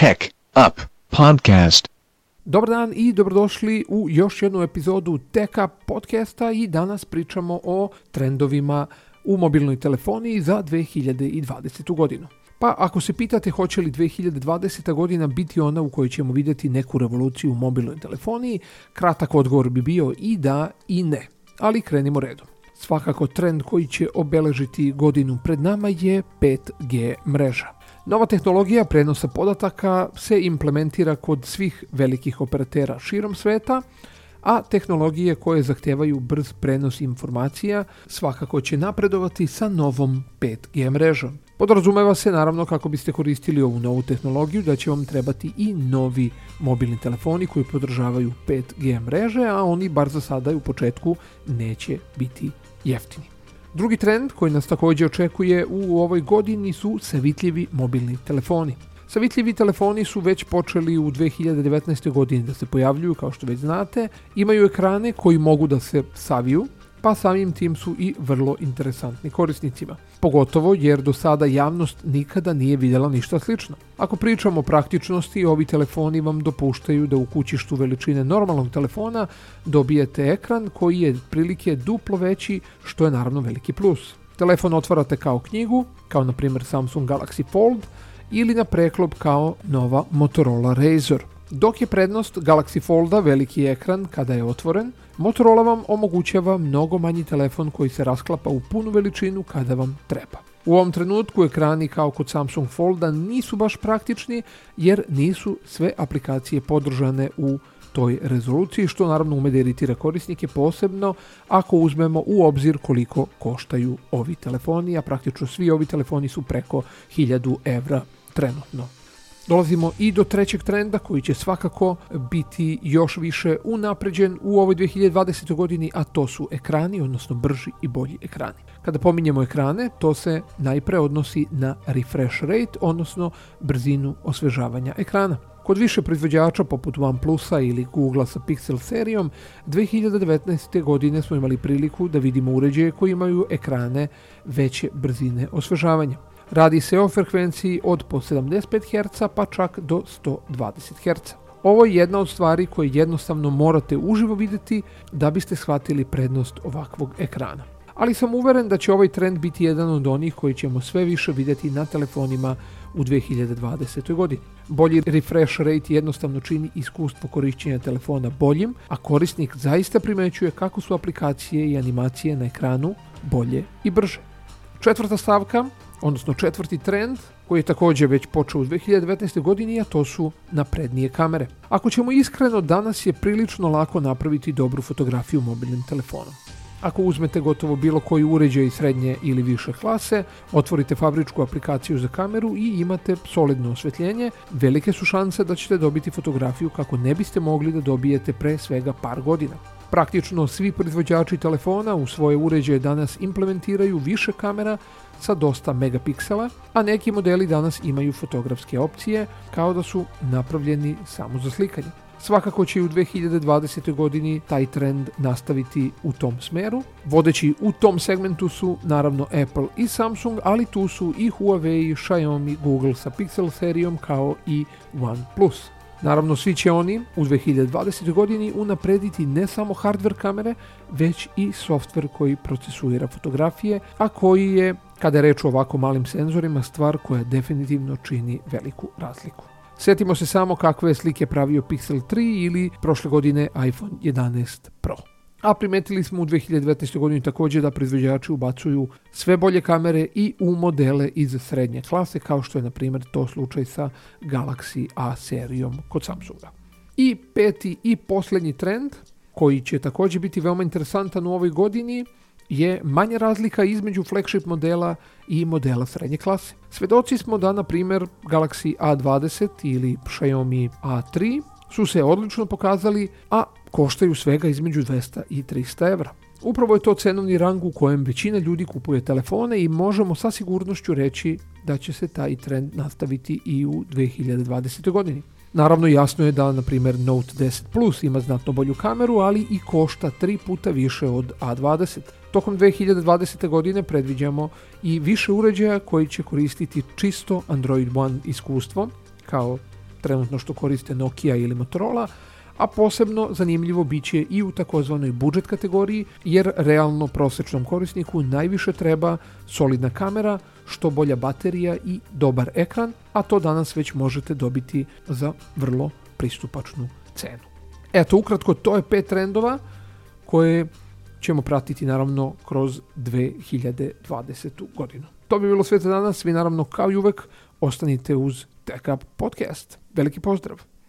Tech Up Podcast. Dobar dan i dobrodošli u još jednu epizodu Tech Up podcasta i danas pričamo o trendovima u mobilnoj telefoniji za 2020. godinu. Pa ako se pitate hoće li 2020. godina biti ona u kojoj ćemo vidjeti neku revoluciju u mobilnoj telefoniji, kratak odgovor bi bio i da i ne. Ali krenimo redom. Svakako trend koji će obeležiti godinu pred nama je 5G mreža. Nova tehnologija prenosa podataka se implementira kod svih velikih operatera širom sveta, a tehnologije koje zahtevaju brz prenos informacija svakako će napredovati sa novom 5G mrežom. Podrazumeva se naravno kako biste koristili ovu novu tehnologiju da će vam trebati i novi mobilni telefoni koji podržavaju 5G mreže, a oni bar za sada i u početku neće biti jeftini. Drugi trend koji nas takođe očekuje u ovoj godini su savitljivi mobilni telefoni. Savitljivi telefoni su već počeli u 2019. godini da se pojavljuju, kao što već znate. Imaju ekrane koji mogu da se saviju, pa samim tim su i vrlo interesantni korisnicima. Pogotovo jer do sada javnost nikada nije vidjela ništa slično. Ako pričamo o praktičnosti, ovi telefoni vam dopuštaju da u kućištu veličine normalnog telefona dobijete ekran koji je prilike duplo veći, što je naravno veliki plus. Telefon otvarate kao knjigu, kao na primjer Samsung Galaxy Fold, ili na preklop kao nova Motorola Razr. Dok je prednost Galaxy Folda veliki ekran kada je otvoren, Motorola vam omogućava mnogo manji telefon koji se rasklapa u punu veličinu kada vam treba. U ovom trenutku ekrani kao kod Samsung Folda nisu baš praktični jer nisu sve aplikacije podržane u toj rezoluciji, što naravno ume da iritira korisnike posebno ako uzmemo u obzir koliko koštaju ovi telefoni, a praktično svi ovi telefoni su preko 1000 evra trenutno. Dolazimo i do trećeg trenda koji će svakako biti još više unapređen u ovoj 2020. godini, a to su ekrani, odnosno brži i bolji ekrani. Kada pominjemo ekrane, to se najpre odnosi na refresh rate, odnosno brzinu osvežavanja ekrana. Kod više proizvođača poput OnePlusa ili Googlea sa Pixel serijom, 2019. godine smo imali priliku da vidimo uređaje koji imaju ekrane veće brzine osvežavanja. Radi se o frekvenciji od po 75 Hz pa čak do 120 Hz. Ovo je jedna od stvari koje jednostavno morate uživo videti da biste shvatili prednost ovakvog ekrana. Ali sam uveren da će ovaj trend biti jedan od onih koji ćemo sve više videti na telefonima u 2020. godini. Bolji refresh rate jednostavno čini iskustvo korišćenja telefona boljim, a korisnik zaista primećuje kako su aplikacije i animacije na ekranu bolje i brže. Četvrta stavka, odnosno četvrti trend koji je također već počeo u 2019. godini, a to su naprednije kamere. Ako ćemo iskreno, danas je prilično lako napraviti dobru fotografiju mobilnim telefonom. Ako uzmete gotovo bilo koji uređaj srednje ili više klase, otvorite fabričku aplikaciju za kameru i imate solidno osvetljenje, velike su šanse da ćete dobiti fotografiju kako ne biste mogli da dobijete pre svega par godina. Praktično svi proizvođači telefona u svoje uređaje danas implementiraju više kamera sa dosta megapiksela, a neki modeli danas imaju fotografske opcije kao da su napravljeni samo za slikanje. Svakako će i u 2020. godini taj trend nastaviti u tom smeru. Vodeći u tom segmentu su naravno Apple i Samsung, ali tu su i Huawei, Xiaomi, Google sa Pixel serijom kao i OnePlus. Naravno, svi će oni u 2020. godini unaprediti ne samo hardware kamere, već i software koji procesuira fotografije, a koji je, kada je reč o ovako malim senzorima, stvar koja definitivno čini veliku razliku. Sjetimo se samo kakve slike pravio Pixel 3 ili prošle godine iPhone 11 Pro a primetili smo u 2019. godini takođe da proizvođači ubacuju sve bolje kamere i u modele iz srednje klase, kao što je na primjer to slučaj sa Galaxy A serijom kod Samsunga. I peti i poslednji trend, koji će takođe biti veoma interesantan u ovoj godini, je manja razlika između flagship modela i modela srednje klase. Svedoci smo da, na primjer, Galaxy A20 ili Xiaomi A3 su se odlično pokazali, a koštaju svega između 200 i 300 evra. Upravo je to cenovni rang u kojem većina ljudi kupuje telefone i možemo sa sigurnošću reći da će se taj trend nastaviti i u 2020. godini. Naravno jasno je da, na primjer, Note 10 Plus ima znatno bolju kameru, ali i košta tri puta više od A20. Tokom 2020. godine predviđamo i više uređaja koji će koristiti čisto Android One iskustvo, kao trenutno što koriste Nokia ili Motorola, a posebno zanimljivo biće i u takozvanoj budžet kategoriji, jer realno prosečnom korisniku najviše treba solidna kamera, što bolja baterija i dobar ekran, a to danas već možete dobiti za vrlo pristupačnu cenu. Eto, ukratko, to je pet trendova koje ćemo pratiti naravno kroz 2020. godinu. To bi bilo sve za danas. Vi naravno kao i uvek Ostanite uz TechUp Podcast. Veliki pozdrav!